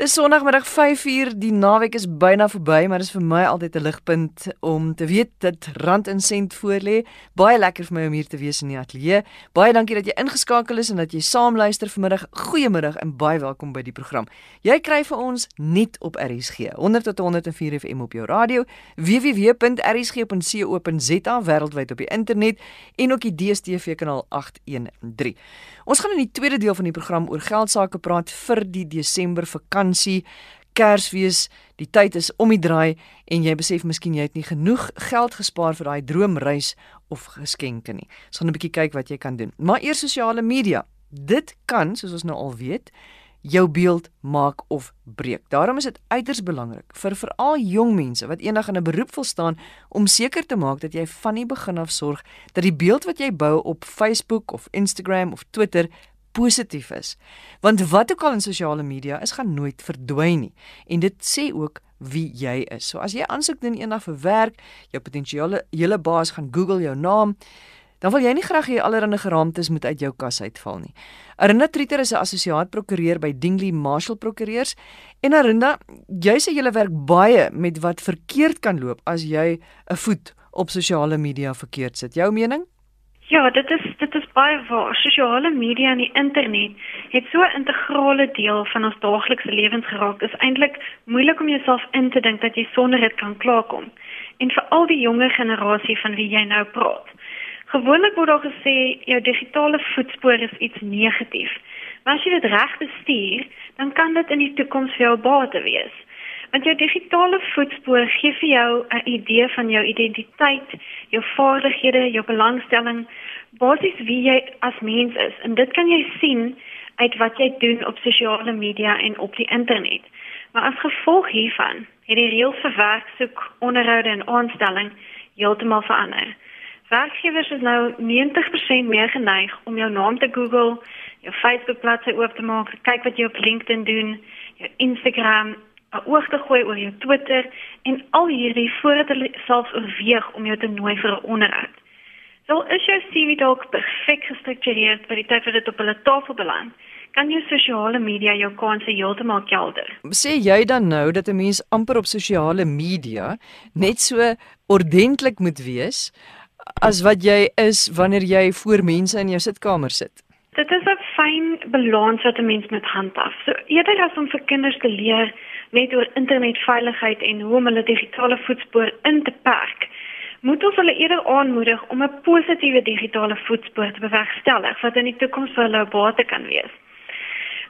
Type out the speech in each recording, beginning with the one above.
Dis Sondagmiddag 5uur, die naweek is byna verby, maar dis vir my altyd 'n ligpunt om te weet dat rand en sent voorlê. Baie lekker vir my om hier te wees in die ateljee. Baie dankie dat jy ingeskakel is en dat jy saam luister vanmiddag. Goeiemiddag en baie welkom by die program. Jy kry vir ons net op RSG 100 tot 104 FM op jou radio, www.rsg.co.za wêreldwyd op die internet en ook die DStv kanaal 813. Ons gaan in die tweede deel van die program oor geld sake praat vir die Desember vakansie. Kersfees, die tyd is om die draai en jy besef miskien jy het nie genoeg geld gespaar vir daai droomreis of geskenke nie. Ons gaan 'n bietjie kyk wat jy kan doen. Maar eers sosiale media. Dit kan, soos ons nou al weet, jou beeld maak of breek. Daarom is dit uiters belangrik vir veral jong mense wat eendag in 'n beroep wil staan om seker te maak dat jy van die begin af sorg dat die beeld wat jy bou op Facebook of Instagram of Twitter positief is. Want wat ook al in sosiale media is gaan nooit verdwyn nie. En dit sê ook wie jy is. So as jy aansoek doen eendag vir werk, jou potensiële hele baas gaan Google jou naam, dan wil jy nie graag hê allerlei geraamtes moet uit jou kas uitval nie. Arinda Trieter is 'n assosiaat prokureur by Dingley Marshall Prokureurs en Arinda, jy sê jy werk baie met wat verkeerd kan loop as jy 'n voet op sosiale media verkeerd sit. Jou mening? Ja, dit is dit is baie waar. Sosiale media en die internet het so 'n integrale deel van ons daaglikse lewens geraak. Dit is eintlik moeilik om jouself in te dink dat jy sonder dit kan klaarkom. En vir al die jonger generasie van wie jy nou praat. Gewoonlik word daar gesê jou digitale voetspoor is iets negatief. Maar as jy dit reg bestuur, dan kan dit in die toekoms vir jou bate wees. Want jou digitale voetspoor gee vir jou 'n idee van jou identiteit, jou vaardighede, jou belangstelling, basies wie jy as mens is. En dit kan jy sien uit wat jy doen op sosiale media en op die internet. Maar as gevolg hiervan, het die reëls vir werksoek, onderhoude en aanstelling heeltemal verander. Werkgewers is nou 90% meer geneig om jou naam te Google, jou Facebook bladsy oop te maak, kyk wat jy op LinkedIn doen, jou Instagram, 'n oog te gooi oor jou Twitter en al hierdie voordat hulle selfs oorweeg om jou te nooi vir 'n onderhoud. So is jou CV dalk perfek gestruktureer vir die tyd wat dit op hulle tafel beland. Kan jou sosiale media jou kanse heeltemal kelder? Sê jy dan nou dat 'n mens amper op sosiale media net so ordentlik moet wees as wat jy is wanneer jy voor mense in jou sitkamer sit. Dit is 'n fyn balans wat 'n mens moet handhaaf. So eerder as om vir kinders te leer net oor internetveiligheid en hoe om hulle digitale voetspoor in te perk, moet ons hulle eerder aanmoedig om 'n positiewe digitale voetspoor te bewerkstellig wat in die toekoms vir hulle bate kan wees.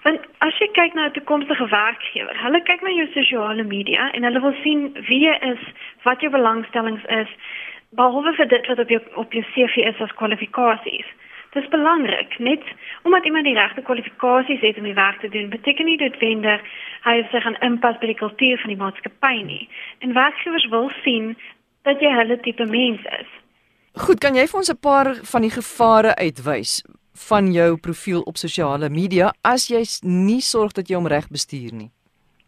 Want as jy kyk na 'n toekomstige werkgewer, hulle kyk na jou sosiale media en hulle wil sien wie jy is, wat jou belangstellings is behalwe vir dit wat op jou op jou CV is as kwalifikasies. Dit is belangrik, net omdat iemand die regte kwalifikasies het om die werk te doen, beteken nie dit wender hy of sy gaan inpas by die kultuur van die maatskappy nie. En werkgewers wil sien dat jy hulle tipe mens is. Goed, kan jy vir ons 'n paar van die gevare uitwys van jou profiel op sosiale media as jy nie sorg dat jy hom reg bestuur nie?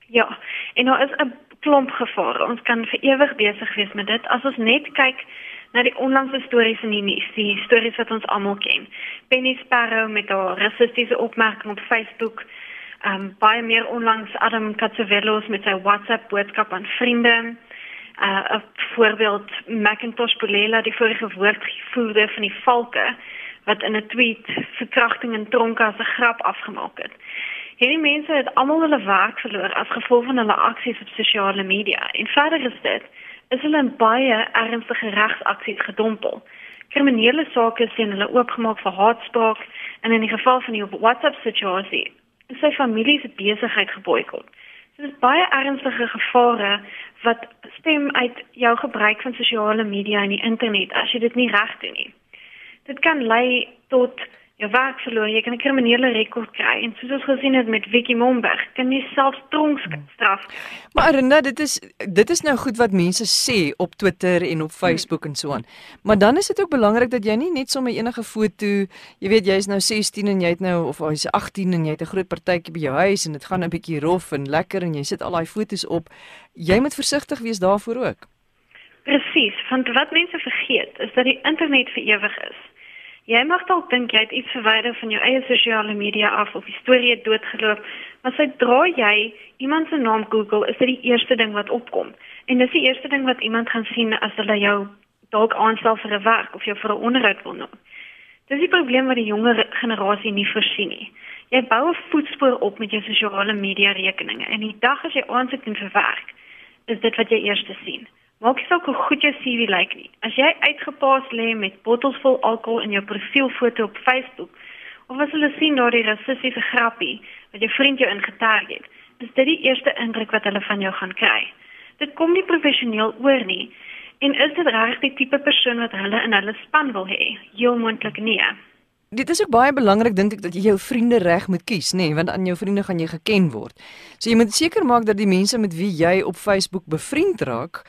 Ja, en daar is 'n klomp gevare. Ons kan vir ewig besig wees met dit as ons net kyk na die onlangse stories in die nuus, die stories wat ons almal ken. Penny Sparrow met haar rassistiese opmerking op Facebook, um baie meer onlangs Adam Katsavelos met sy WhatsApp boodskap aan vriende. Uh 'n voorbeeld Macintosh Bolela die vorige woordvoerder van die Valke wat in 'n tweet verkrachting in tronke as 'n grap afgemaak het. Hierdie mense het almal hulle werk verloor as gevolg van hulle aksies op sosiale media. En verder is dit is hulle in baie ernstige regsaksies gedompel. Kriminele sake sien hulle oopgemaak vir haatspraak en in die geval van die WhatsApp situasie is sy familie se besigheid geboikot. Dit is baie ernstige gevare wat stem uit jou gebruik van sosiale media en die internet as jy dit nie reg doen nie. Dit kan lei tot jou werk verloor, jy kan 'n kriminele rekord kry en soos ons gesien het met Vicky Momberg, kan jy self tronkstraf. Maar Arena, dit is dit is nou goed wat mense sê op Twitter en op Facebook en so aan. Maar dan is dit ook belangrik dat jy nie net sommer enige foto, jy weet jy is nou 16 en jy het nou of jy's 18 en jy het 'n groot partytjie by jou huis en dit gaan 'n bietjie rof en lekker en jy sit al daai foto's op. Jy moet versigtig wees daarvoor ook. Presies, want wat mense vergeet is dat die internet vir ewig is. Jy mag dalk dink jy het iets verwyder van jou eie sosiale media af of die storie het doodgeloop, maar sodra jy iemand se naam Google, is dit die eerste ding wat opkom. En dis die eerste ding wat iemand gaan sien as hulle jou dalk aanstel vir 'n werk of jou vir 'n onderhoud wil noem. Dis die probleem wat die jonger generasie nie voorsien nie. Jy bou 'n voetspoor op met jou sosiale media rekeninge en die dag as jy aansoek doen vir werk, is dit wat jy eers sien. Maak nie saak hoe goed jou CV lyk nie. As jy uitgepaas lê met bottels vol alkohol in jou profielfoto op Facebook, of as hulle sien daardie rassistiese grappie wat jou vriend jou ingetag het, is dit die eerste indruk wat hulle van jou gaan kry. Dit kom nie professioneel oor nie En is dit regtig die tipe persoon wat hulle in hulle span wil hê? Heel moontlik nee. Dit is ook baie belangrik dink ek dat jy jou vriende reg moet kies, nê, nee, want aan jou vriende gaan jy geken word. So jy moet seker maak dat die mense met wie jy op Facebook bevriend raak,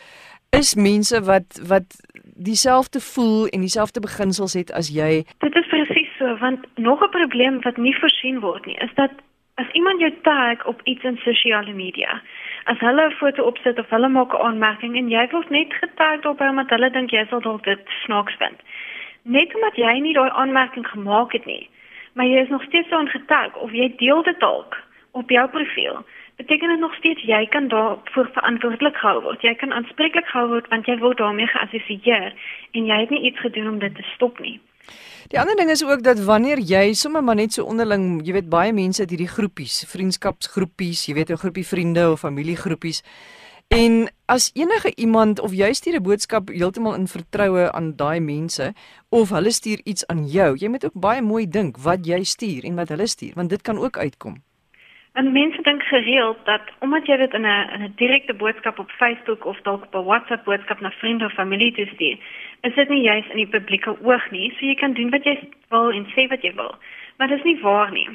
is mense wat wat dieselfde voel en dieselfde beginsels het as jy. Dit is presies so, want nog 'n probleem wat nie voorsien word nie, is dat as iemand jou tag op iets in sosiale media, as hulle 'n foto opsit of hulle maak 'n aanmerking en jy word net getag op omdat hulle dink jy sal dalk dit snaaks vind. Net omdat jy nie daai aanmerking gemaak het nie, maar jy is nog steeds so aangetag of jy deel dit dalk op jou profiel, beteken dit nog steeds jy kan daarvoor verantwoordelik gehou word. Jy kan aanspreeklik gehou word want jy word daarmee geassosieer en jy het nie iets gedoen om dit te stop nie. Die ander ding is ook dat wanneer jy sommer maar net so onderling, jy weet baie mense het hierdie groepies, vriendskapsgroepies, jy weet 'n groepie vriende of familiegroepies. En as enige iemand of jy stuur 'n boodskap heeltemal in vertroue aan daai mense of hulle stuur iets aan jou, jy moet ook baie mooi dink wat jy stuur en wat hulle stuur, want dit kan ook uitkom. En mense dink gereeld dat omdat jy dit in 'n in 'n direkte boodskap op Facebook of dalk op 'n WhatsApp boodskap na vriende of familie toe stuur, is dit nie juis in die publieke oog nie. So jy kan doen wat jy wil en sê wat jy wil. Maar dit is nie waar nie.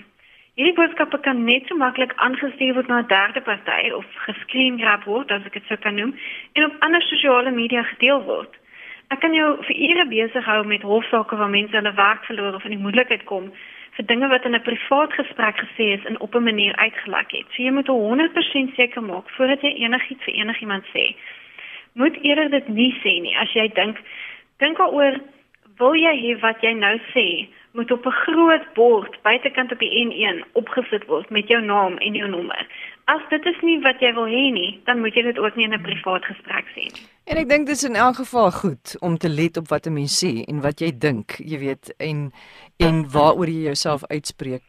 Hierdie boodskappe kan net so maklik aangestuur word na 'n derde party of gescreen grab word, as ek dit sou kan noem, en op ander sosiale media gedeel word. Ek kan jou vir ure besig hou met hofsaake waar mense hulle werk verloor of in die moeilikheid kom vir dinge wat in 'n privaat gesprek gesê is en op 'n manier uitgelek het. So jy moet 100% seker maak voordat jy enigiets vir enigiemand sê. Moet eerder dit nie sê nie as jy dink dink daaroor wil jy hê wat jy nou sê moet op 'n groot bord buitekant op die N1 opgesit word met jou naam en jou nommer. As dit is nie wat jy wil hê nie, dan moet jy dit ook nie in 'n privaat gesprek sê nie. En ek dink dit is in elk geval goed om te let op wat 'n mens sê en wat jy dink, jy weet, en en waaroor jy jouself uitspreek.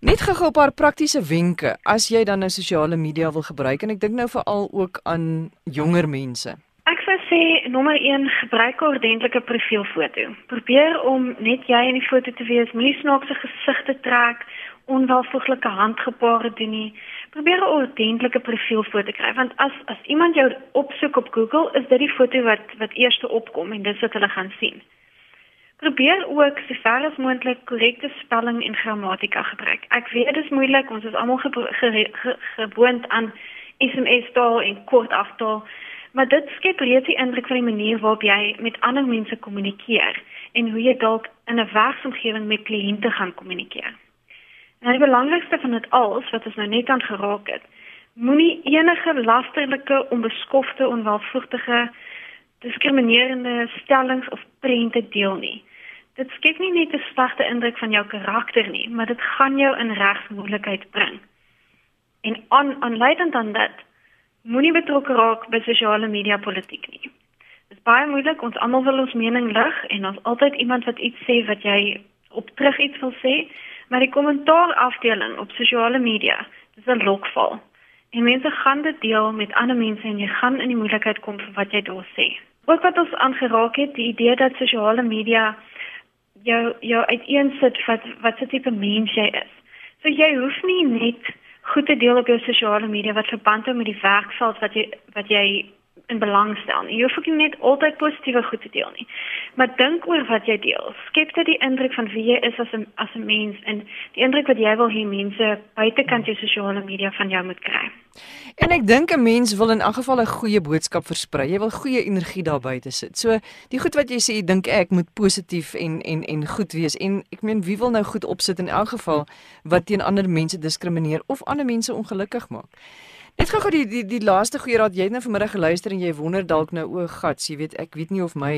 Net gou 'n paar praktiese wenke as jy dan nou sosiale media wil gebruik en ek dink nou veral ook aan jonger mense. Ek sou sê nommer 1 gebruik 'n ordentlike profielfoto. Probeer om net jy in die foto te wees, moenie snaakse gesigte trek, onwelvoeglike handgebare doen nie. Probeer 'n ordentlike profielfoto kry want as as iemand jou opsoek op Google, is dit die foto wat wat eerste opkom en dis wat hulle gaan sien. Probeer ook so ver as moontlik korrekte spelling en grammatika gebruik. Ek weet dit is moeilik, ons is almal gewoond ge ge ge aan SMS taal en kort aftaal, maar dit skep reeds die indruk van die manier waarop jy met ander mense kommunikeer en hoe jy dalk in 'n werksomgewing met kliënte gaan kommunikeer. En die belangrikste van dit alles wat ons nou net aan geraak het, moenie enige lasterlike, onbeskofte, onwelvoegtige, diskriminerende stellings of prente deel nie. Dit skep nie net 'n slegte indruk van jou karakter nie, maar dit gaan jou in regsmoeilikheid bring. En aan aanleidend aan dit, moenie betrokke raak by sosiale media politiek nie. Dit is baie moeilik, ons almal wil ons mening lig en ons altyd iemand wat iets sê wat jy op terug iets wil sê, maar die kommentaar afdeling op sosiale media, dis 'n lokval. En mense gaan dit deel met ander mense en jy gaan in die moeilikheid kom vir wat jy daar sê. Ook wat ons aangeraak het, die idee dat sosiale media jou jou uiteensit wat wat se tipe mens jy is. So jy hoef nie net goed te deel op jou sosiale media wat verband hou met die werkveld wat jy wat jy in belang stel. Jy hoef nie net altyd positiewe goed te deel nie. Maar dink oor wat jy deel. Skep dit die indruk van wie jy is as 'n as 'n mens en die indruk wat jy wil hê mense buitekant jou sosiale media van jou moet kry. En ek dink 'n mens wil in elk geval 'n goeie boodskap versprei. Jy wil goeie energie daar buite sit. So die goed wat jy sê, dink ek moet positief en en en goed wees. En ek meen wie wil nou goed opsit in elk geval wat teen ander mense diskrimineer of ander mense ongelukkig maak? Net gou-gou die, die die laaste goeie raad. Jy het nou vanmiddag geluister en jy wonder dalk nou o, gats, jy weet ek weet nie of my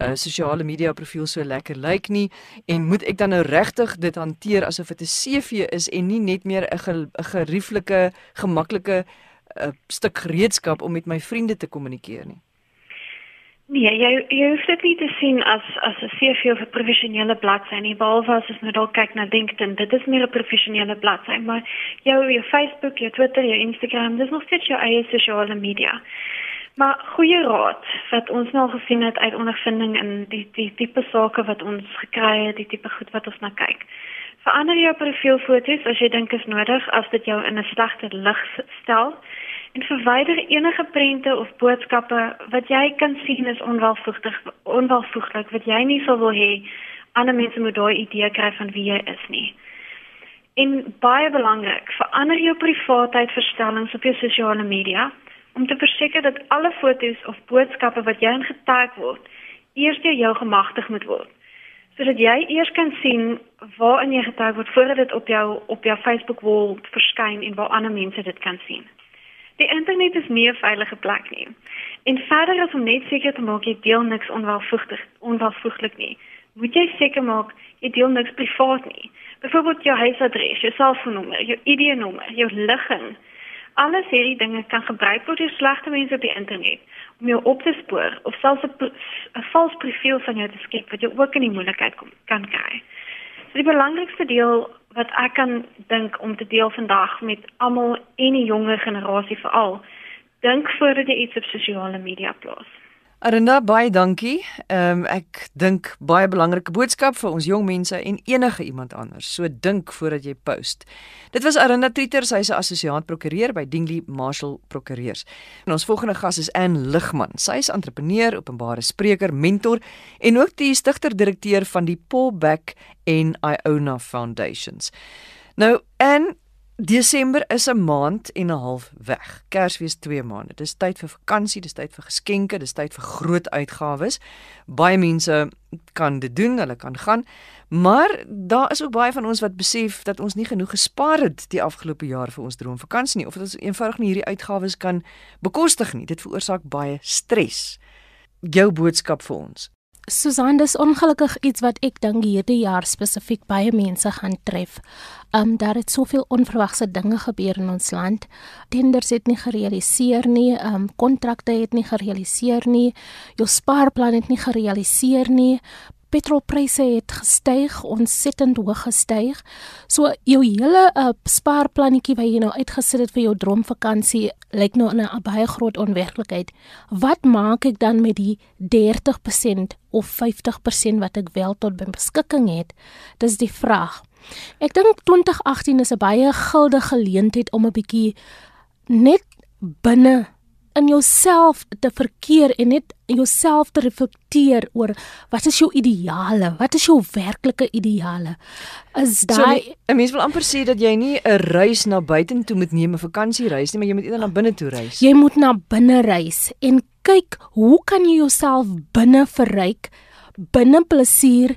uh, sosiale media profiel so lekker lyk nie en moet ek dan nou regtig dit hanteer asof dit 'n CV is en nie net meer 'n ge, gerieflike, gemaklike uh, stuk gereedskap om met my vriende te kommunikeer nie. Nee, jy jy hoef dit nie te sien as as 'n CV of 'n professionele bladsy nie, behalwe as jy nou dalk kyk na LinkedIn. Dit is meer 'n professionele bladsy, maar jou jou Facebook, jou Twitter, jou Instagram, dis nog steeds jou eie sosiale media. Maar goeie raad wat ons nou gesien het uit ondervinding in die die tipe sake wat ons gekry het, die tipe goed wat ons na kyk. Verander jou profielfoto's as jy dink is nodig as dit jou in 'n slegte lig stel en verwyder enige prente of boodskappe wat jy kan sien is onwelvoegtig onwelvoeglik wat jy nie sou wil hê ander mense moet daai idee kry van wie jy is nie. En baie belangrik, verander jou privaatheidsverstellings op jou sosiale media om te verseker dat alle foto's of boodskappe wat jy ingetag word, eers deur jou gemagtig moet word. Sodat jy eers kan sien waarin jy getag word voordat dit op jou op jou Facebook wall verskyn en waar ander mense dit kan sien. Die internet is nie 'n veilige plek nie. En verder as om net seker te maak jy deel niks onwelvoegtig onwelvoeglik nie, moet jy seker maak jy deel niks privaat nie. Byvoorbeeld jou huisadres, jou selfoonnommer, jou ID-nommer, jou ligging. Alles hierdie dinge kan gebruik word deur slegte mense op die internet om jou op te spoor of selfs 'n vals profiel van jou te skep wat jou ook in die moeilikheid kom kan kry. So die belangrikste deel wat ek kan dink om te deel vandag met almal en die jonger generasie veral. Dink voordat jy iets op sosiale media plaas. Arenda baie dankie. Ehm um, ek dink baie belangrike boodskap vir ons jong mense en enige iemand anders. So dink voordat jy post. Dit was Arenda Trieter, sy is 'n assosiaat prokureur by Dingley Marshall Prokureurs. En ons volgende gas is Ann Ligman. Sy is entrepreneur, openbare spreker, mentor en ook die stigter-direkteur van die Paul Beck en Iona Foundations. Nou, Ann Desember is 'n maand en 'n half weg. Kersfees 2 maande. Dis tyd vir vakansie, dis tyd vir geskenke, dis tyd vir groot uitgawes. Baie mense kan dit doen, hulle kan gaan. Maar daar is ook baie van ons wat besef dat ons nie genoeg gespaar het die afgelope jaar vir ons droomvakansie nie of dat ons eenvoudig nie hierdie uitgawes kan bekostig nie. Dit veroorsaak baie stres. Jou boodskap vir ons. Susan, dis ongelukkig iets wat ek dink hierdie jaar spesifiek baie mense gaan tref. Um daar het soveel onverwagse dinge gebeur in ons land. Tenders het nie gerealiseer nie, um kontrakte het nie gerealiseer nie, jou spaarplan het nie gerealiseer nie petrolpryse het gestyg, ontsettend hoog gestyg. So jou hele uh, spaarplannetjie wat jy nou uitgesit het vir jou droomvakansie lyk nou in 'n baie groot onwerklikheid. Wat maak ek dan met die 30% of 50% wat ek wel tot beskikking het? Dis die vraag. Ek dink 2018 is 'n baie guldige geleentheid om 'n bietjie net binne in jouself te verkeer en net jouself te reflekteer oor wat is jou ideale? Wat is jou werklike ideale? Is daai so, 'n mens wil amper sê dat jy nie 'n reis na buitentoe moet neem, 'n vakansiereis nie, maar jy moet eerder na binne toe reis. Jy moet na binne reis en kyk hoe kan jy jouself binne verryk, binne plesier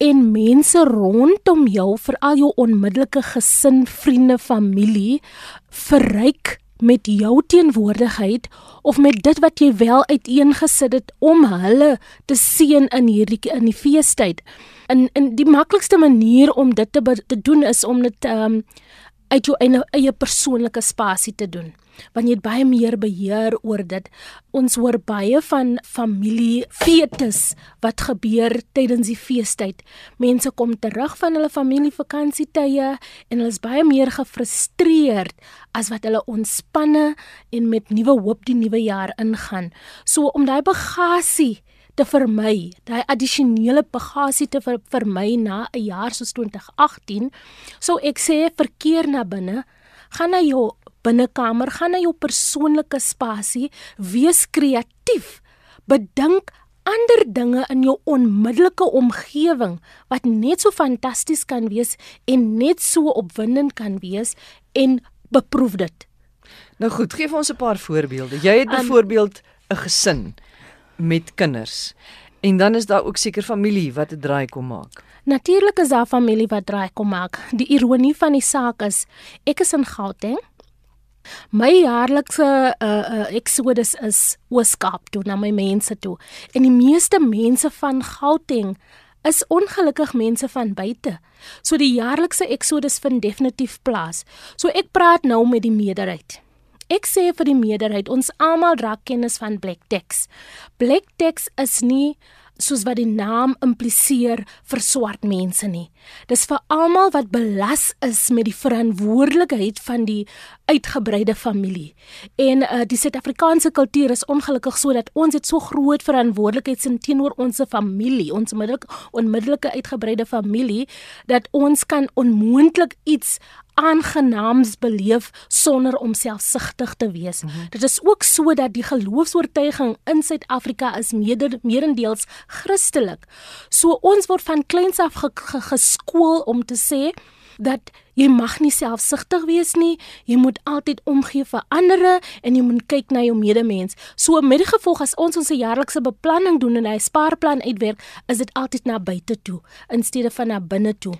en mense rondom jou, veral jou onmiddellike gesin, vriende, familie verryk met jou teenwoordigheid of met dit wat jy wel uiteengesit het om hulle te seën in hierdie in die feestyd. In in die maklikste manier om dit te, te doen is om dit um, uit jou eie, eie persoonlike spasie te doen want jy het baie meer beheer oor dit. Ons hoor baie van familie fetes wat gebeur tydens die feestyd. Mense kom terug van hulle familievakansietye en hulle is baie meer gefrustreerd as wat hulle ontspanne en met nuwe hoop die nuwe jaar ingaan. So om daai bagasie te vermy, daai addisionele bagasie te ver, vermy na 'n jaar soos 2018, sou ek sê verkeer na binne, gaan na jou binnekamer, gaan na jou persoonlike spasie, wees kreatief. Bedink ander dinge in jou onmiddellike omgewing wat net so fantasties kan wees en net so opwindend kan wees en beproef dit. Nou goed, gee vir ons 'n paar voorbeelde. Jy het byvoorbeeld 'n gesin met kinders. En dan is daar ook seker familie wat 'n draai kom maak. Natuurlik is daar familie wat draai kom maak. Die ironie van die saak is, ek is in Gauteng My jaarlikse uh, uh eksodus is Ooskaap toe na my mense toe. En die meeste mense van Gauteng is ongelukkig mense van buite. So die jaarlikse eksodus vind definitief plaas. So ek praat nou met die meerderheid. Ek sê vir die meerderheid, ons almal dra kennis van black tax. Black tax is nie soos wat die naam impliseer vir swart mense nie. Dis vir almal wat belas is met die verantwoordelikheid van die uitgebreide familie. En uh, die Suid-Afrikaanse kultuur is ongelukkig sodat ons het so groot verantwoordelikheid sin teenoor ons familie, ons onmiddellike uitgebreide familie dat ons kan onmoontlik iets aangenaams beleef sonder om selfsugtig te wees. Mm -hmm. Dit is ook sodat die geloofsoortuiging in Suid-Afrika is meerendeels Christelik. So ons word van kleins af ge ge geskool om te sê dat jy mag nie selfsugtig wees nie. Jy moet altyd omgee vir ander en jy moet kyk na jou medemens. So met die gevolg as ons ons jaarlikse beplanning doen en 'n spaarplan uitwerk, is dit altyd na buite toe in steede van na binne toe.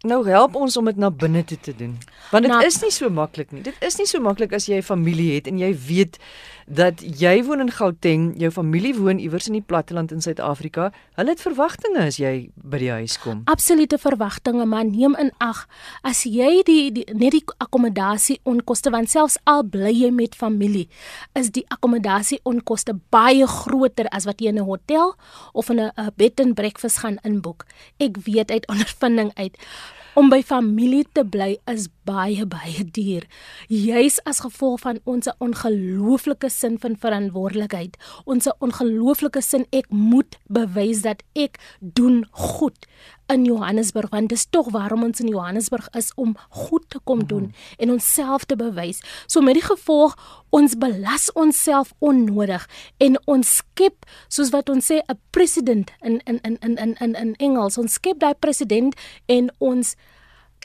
Nou help ons om dit na binne toe te doen. Want dit nou, is nie so maklik nie. Dit is nie so maklik as jy 'n familie het en jy weet dat jy woon in Gauteng, jou familie woon iewers in die platteland in Suid-Afrika. Hulle het verwagtinge as jy by die huis kom. Absolute verwagtinge, maar neem in ag as jy die, die net die akkommodasie onkoste want selfs al bly jy met familie, is die akkommodasie onkoste baie groter as wat jy in 'n hotel of in 'n bed and breakfast gaan inboek. Ek weet uit ondervinding uit Om by familie te bly is baie baie duur. Juis as gevolg van ons ongelooflike sin van verantwoordelikheid, ons ongelooflike sin ek moet bewys dat ek doen goed in Johannesburg want dis tog waarom ons in Johannesburg is om goed te kom doen mm -hmm. en onsself te bewys. So met die gevolg ons belas onsself onnodig en ons skep soos wat ons sê 'n president in in in in in in in Engels ons skep daai president en ons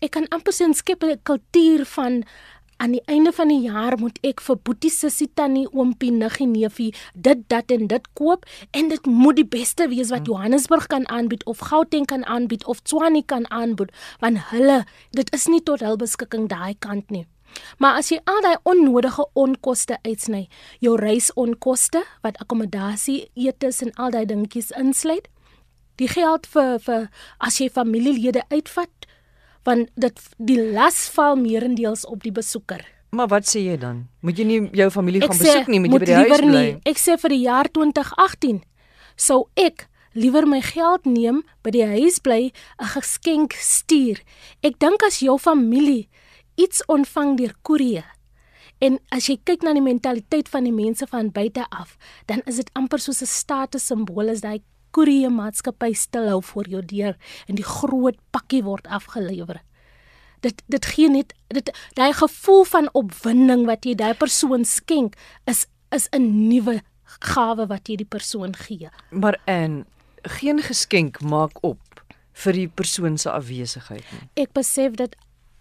ek kan amper sê ons skep 'n kultuur van aan die einde van die jaar moet ek vir Boetie Sissie Tannie oompie niggie neefie dit dat en dit koop en dit moet die beste wees wat hmm. Johannesburg kan aanbied of Gauteng kan aanbied of Tshwane kan aanbied want hulle dit is nie tot hul beskikking daai kant nie Maar as jy al daai onnodige onkoste uitsny, jou reisonkoste wat akkommodasie, etes en al daai dingetjies insluit, die geld vir vir as jy familielede uitvat, want dit die las val meerendeels op die besoeker. Maar wat sê jy dan? Moet jy nie jou familie ek gaan sê, besoek nie, moet jy by die huis bly? Nie. Ek sê vir die jaar 2018 sou ek liewer my geld neem, by die huis bly, 'n geskenk stuur. Ek dink as jou familie iets ontvang deur koerie en as jy kyk na die mentaliteit van die mense van buite af, dan is dit amper soos 'n status simbool as daai koerie maatskappy stilhou voor jou deur en die groot pakkie word afgelewer. Dit dit gee net dit daai gevoel van opwinding wat jy daai persoon skenk is is 'n nuwe gawe wat jy die persoon gee. Maar en geen geskenk maak op vir die persoon se afwesigheid nie. Ek besef dit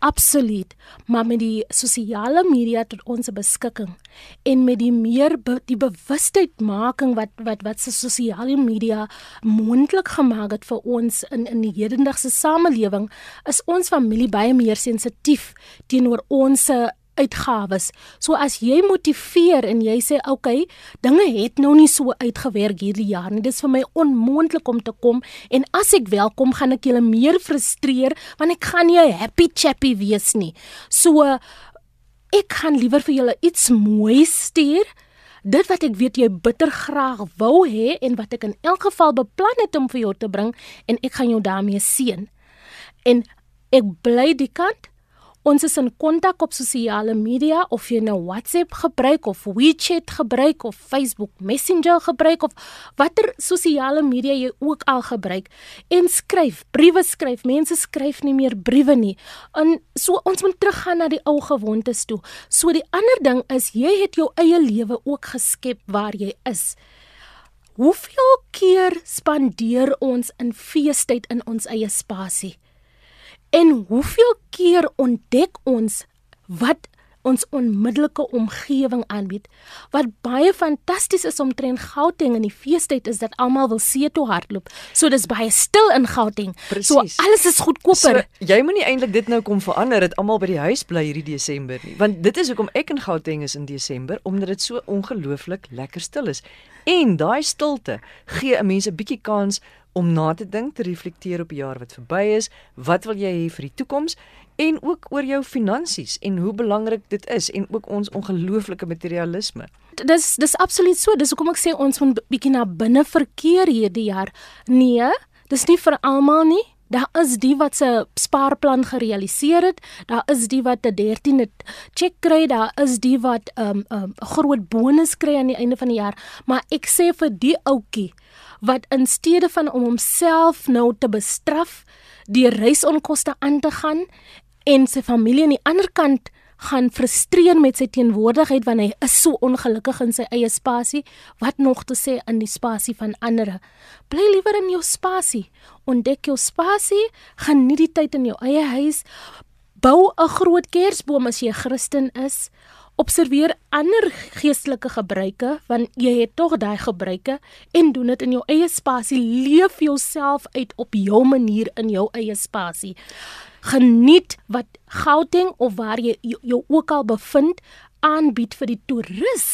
absoluut. Maar met die sosiale media tot ons beskikking en met die meer be, die bewustheidmaking wat wat wat se sosiale media moontlik gemaak het vir ons in in die hedendaagse samelewing is ons familie baie meer sensitief teenoor ons uitgawes. So as jy motiveer en jy sê oké, okay, dinge het nou nie so uitgewerk hierdie jaar nie. Dit is vir my onmoontlik om te kom en as ek welkom gaan ek julle meer frustreer want ek gaan nie 'n happy chappy wees nie. So ek gaan liewer vir julle iets mooi stuur. Dit wat ek weet jy bitter graag wou hê en wat ek in elk geval beplan het om vir jou te bring en ek gaan jou daarmee seën. En ek bly die kant Ons is in kontak op sosiale media of jy nou WhatsApp gebruik of WeChat gebruik of Facebook Messenger gebruik of watter sosiale media jy ook al gebruik en skryf, briewe skryf. Mense skryf nie meer briewe nie. En so ons moet teruggaan na die ou gewoontes toe. So die ander ding is jy het jou eie lewe ook geskep waar jy is. Hoeveel keer spandeer ons in feestyd in ons eie spasie? En hoeveel keer ontdek ons wat ons onmiddellike omgewing aanbied. Wat baie fantasties is omtrent Gauteng in die feestyd is dat almal wil see toe hardloop. So dis baie stil in Gauteng. Precies. So alles is goedkoper. So, jy moenie eintlik dit nou kom verander dat almal by die huis bly hierdie Desember nie. Want dit is hoekom ek in Gauteng is in Desember omdat dit so ongelooflik lekker stil is. En daai stilte gee 'n mens 'n bietjie kans om na te dink, te reflekteer op die jaar wat verby is, wat wil jy hê vir die toekoms en ook oor jou finansies en hoe belangrik dit is en ook ons ongelooflike materialisme. Dis dis absoluut so. Dis hoekom ek sê ons moet bietjie na binne verkeer hierdie jaar. Nee, dis nie vir almal nie. Daar is die wat se spaarplan gerealiseer het. Daar is die wat 'n 13de cheque kry. Daar is die wat 'n um, 'n um, groot bonus kry aan die einde van die jaar. Maar ek sê vir die ouetjie wat in steede van om homself nou te bestraf, die reisonkoste aan te gaan en sy familie aan die ander kant gaan frustreer met sy teenwoordigheid wanneer hy is so ongelukkig in sy eie spasie, wat nog te sê in die spasie van ander. Bly liewer in jou spasie, ontdek jou spasie, geniet die tyd in jou eie huis, bou 'n groot kersboom as jy 'n Christen is. Observeer ander geestelike gebruike want jy het tog daai gebruike en doen dit in jou eie spasie. Leef jouself uit op jou manier in jou eie spasie geniet wat Gauteng of waar jy jou ook al bevind aanbied vir die toerus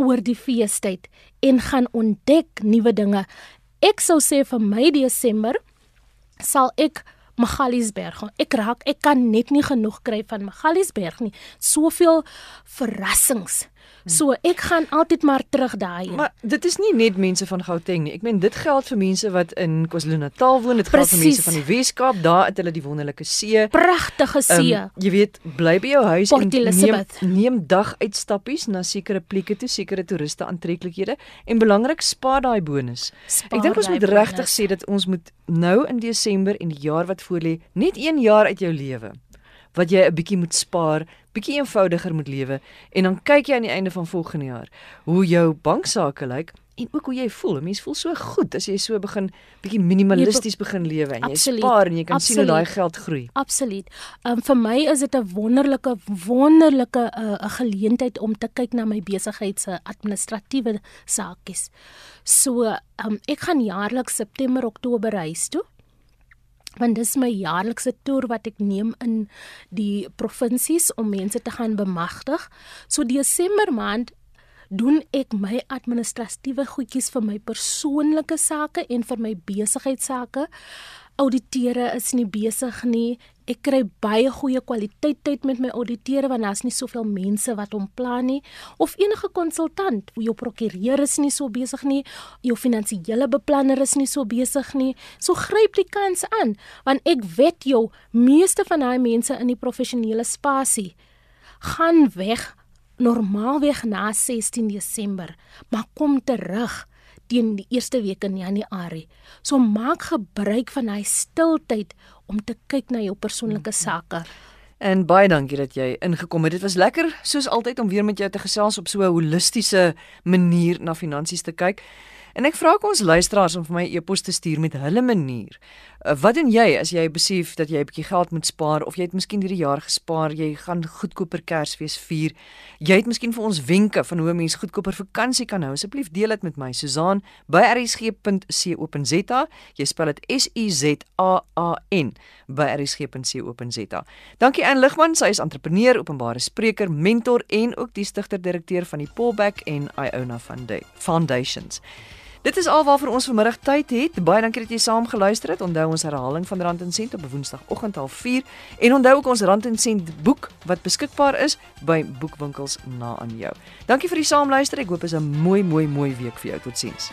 oor die feestyd en gaan ontdek nuwe dinge. Ek sou sê vir my Desember sal ek Magaliesberg. Ek raak ek kan net nie genoeg kry van Magaliesberg nie. Soveel verrassings. So ek gaan altyd maar terug daarheen. Maar dit is nie net mense van Gauteng nie. Ek meen dit geld vir mense wat in KwaZulu-Natal woon, dit geld vir mense van die Wes-Kaap. Daar het hulle die wonderlike see. Pragtige see. Um, jy weet, bly by jou huis Port en neem neem dag uitstappies na sekere plekke toe, sekere toeriste aantreklikhede en belangrik spaar daai bonus. Spaar ek dink ons moet regtig sê dat ons moet nou in Desember en die jaar wat voorlê, net 1 jaar uit jou lewe wat jy 'n bietjie moet spaar, bietjie eenvoudiger moet lewe en dan kyk jy aan die einde van volgende jaar hoe jou banksaake lyk en ook hoe jy voel. Mense voel so goed as jy so begin bietjie minimalisties begin lewe en jy Absoluut. spaar en jy kan Absoluut. sien hoe daai geld groei. Absoluut. Um vir my is dit 'n wonderlike wonderlike 'n uh, 'n geleentheid om te kyk na my besigheid se administratiewe saakies. So um ek gaan jaarliks September Oktober reis toe want dis my jaarlikse toer wat ek neem in die provinsies om mense te gaan bemagtig. So Desember maand doen ek my administratiewe goedjies vir my persoonlike sake en vir my besigheidsake auditeure is nie besig nie. Ek kry baie goeie kwaliteit tyd met my auditeure want daar's nie soveel mense wat hom plan nie of enige konsultant. Jou prokureur is nie so besig nie. Jou finansiële beplanner is nie so besig nie. So gryp die kans aan want ek weet jou meeste van daai mense in die professionele spasie gaan weg normaalweg na 16 Desember, maar kom terug teen die eerste week in Januarie. So maak gebruik van hy stiltyd om te kyk na jou persoonlike sake. En baie dankie dat jy ingekom het. Dit was lekker soos altyd om weer met jou te gesels op so 'n holistiese manier na finansies te kyk. En ek vra ons luisteraars om vir my e-pos te stuur met hulle manier. Uh, wat doen jy as jy besef dat jy 'n bietjie geld moet spaar of jy het miskien hierdie jaar gespaar, jy gaan goedkoper Kersfees vier. Jy het miskien vir ons wenke van hoe 'n mens goedkoper vakansie kan hou. Asseblief deel dit met my. Susan by rsg.co.za. Jy spel dit S U Z A A N by rsg.co.za. Dankie aan Ligman, sy is entrepreneur, openbare spreker, mentor en ook die stigter-direkteur van die Pullback en Iona Foundations. Dit is alwaar vir ons vanmiddag tyd het. Baie dankie dat jy saam geluister het. Onthou ons herhaling van Rand en Sent op Woensdagoggend half 4 en onthou ook ons Rand en Sent boek wat beskikbaar is by boekwinkels na aan jou. Dankie vir die saamluister. Ek hoop is 'n mooi mooi mooi week vir jou. Totsiens.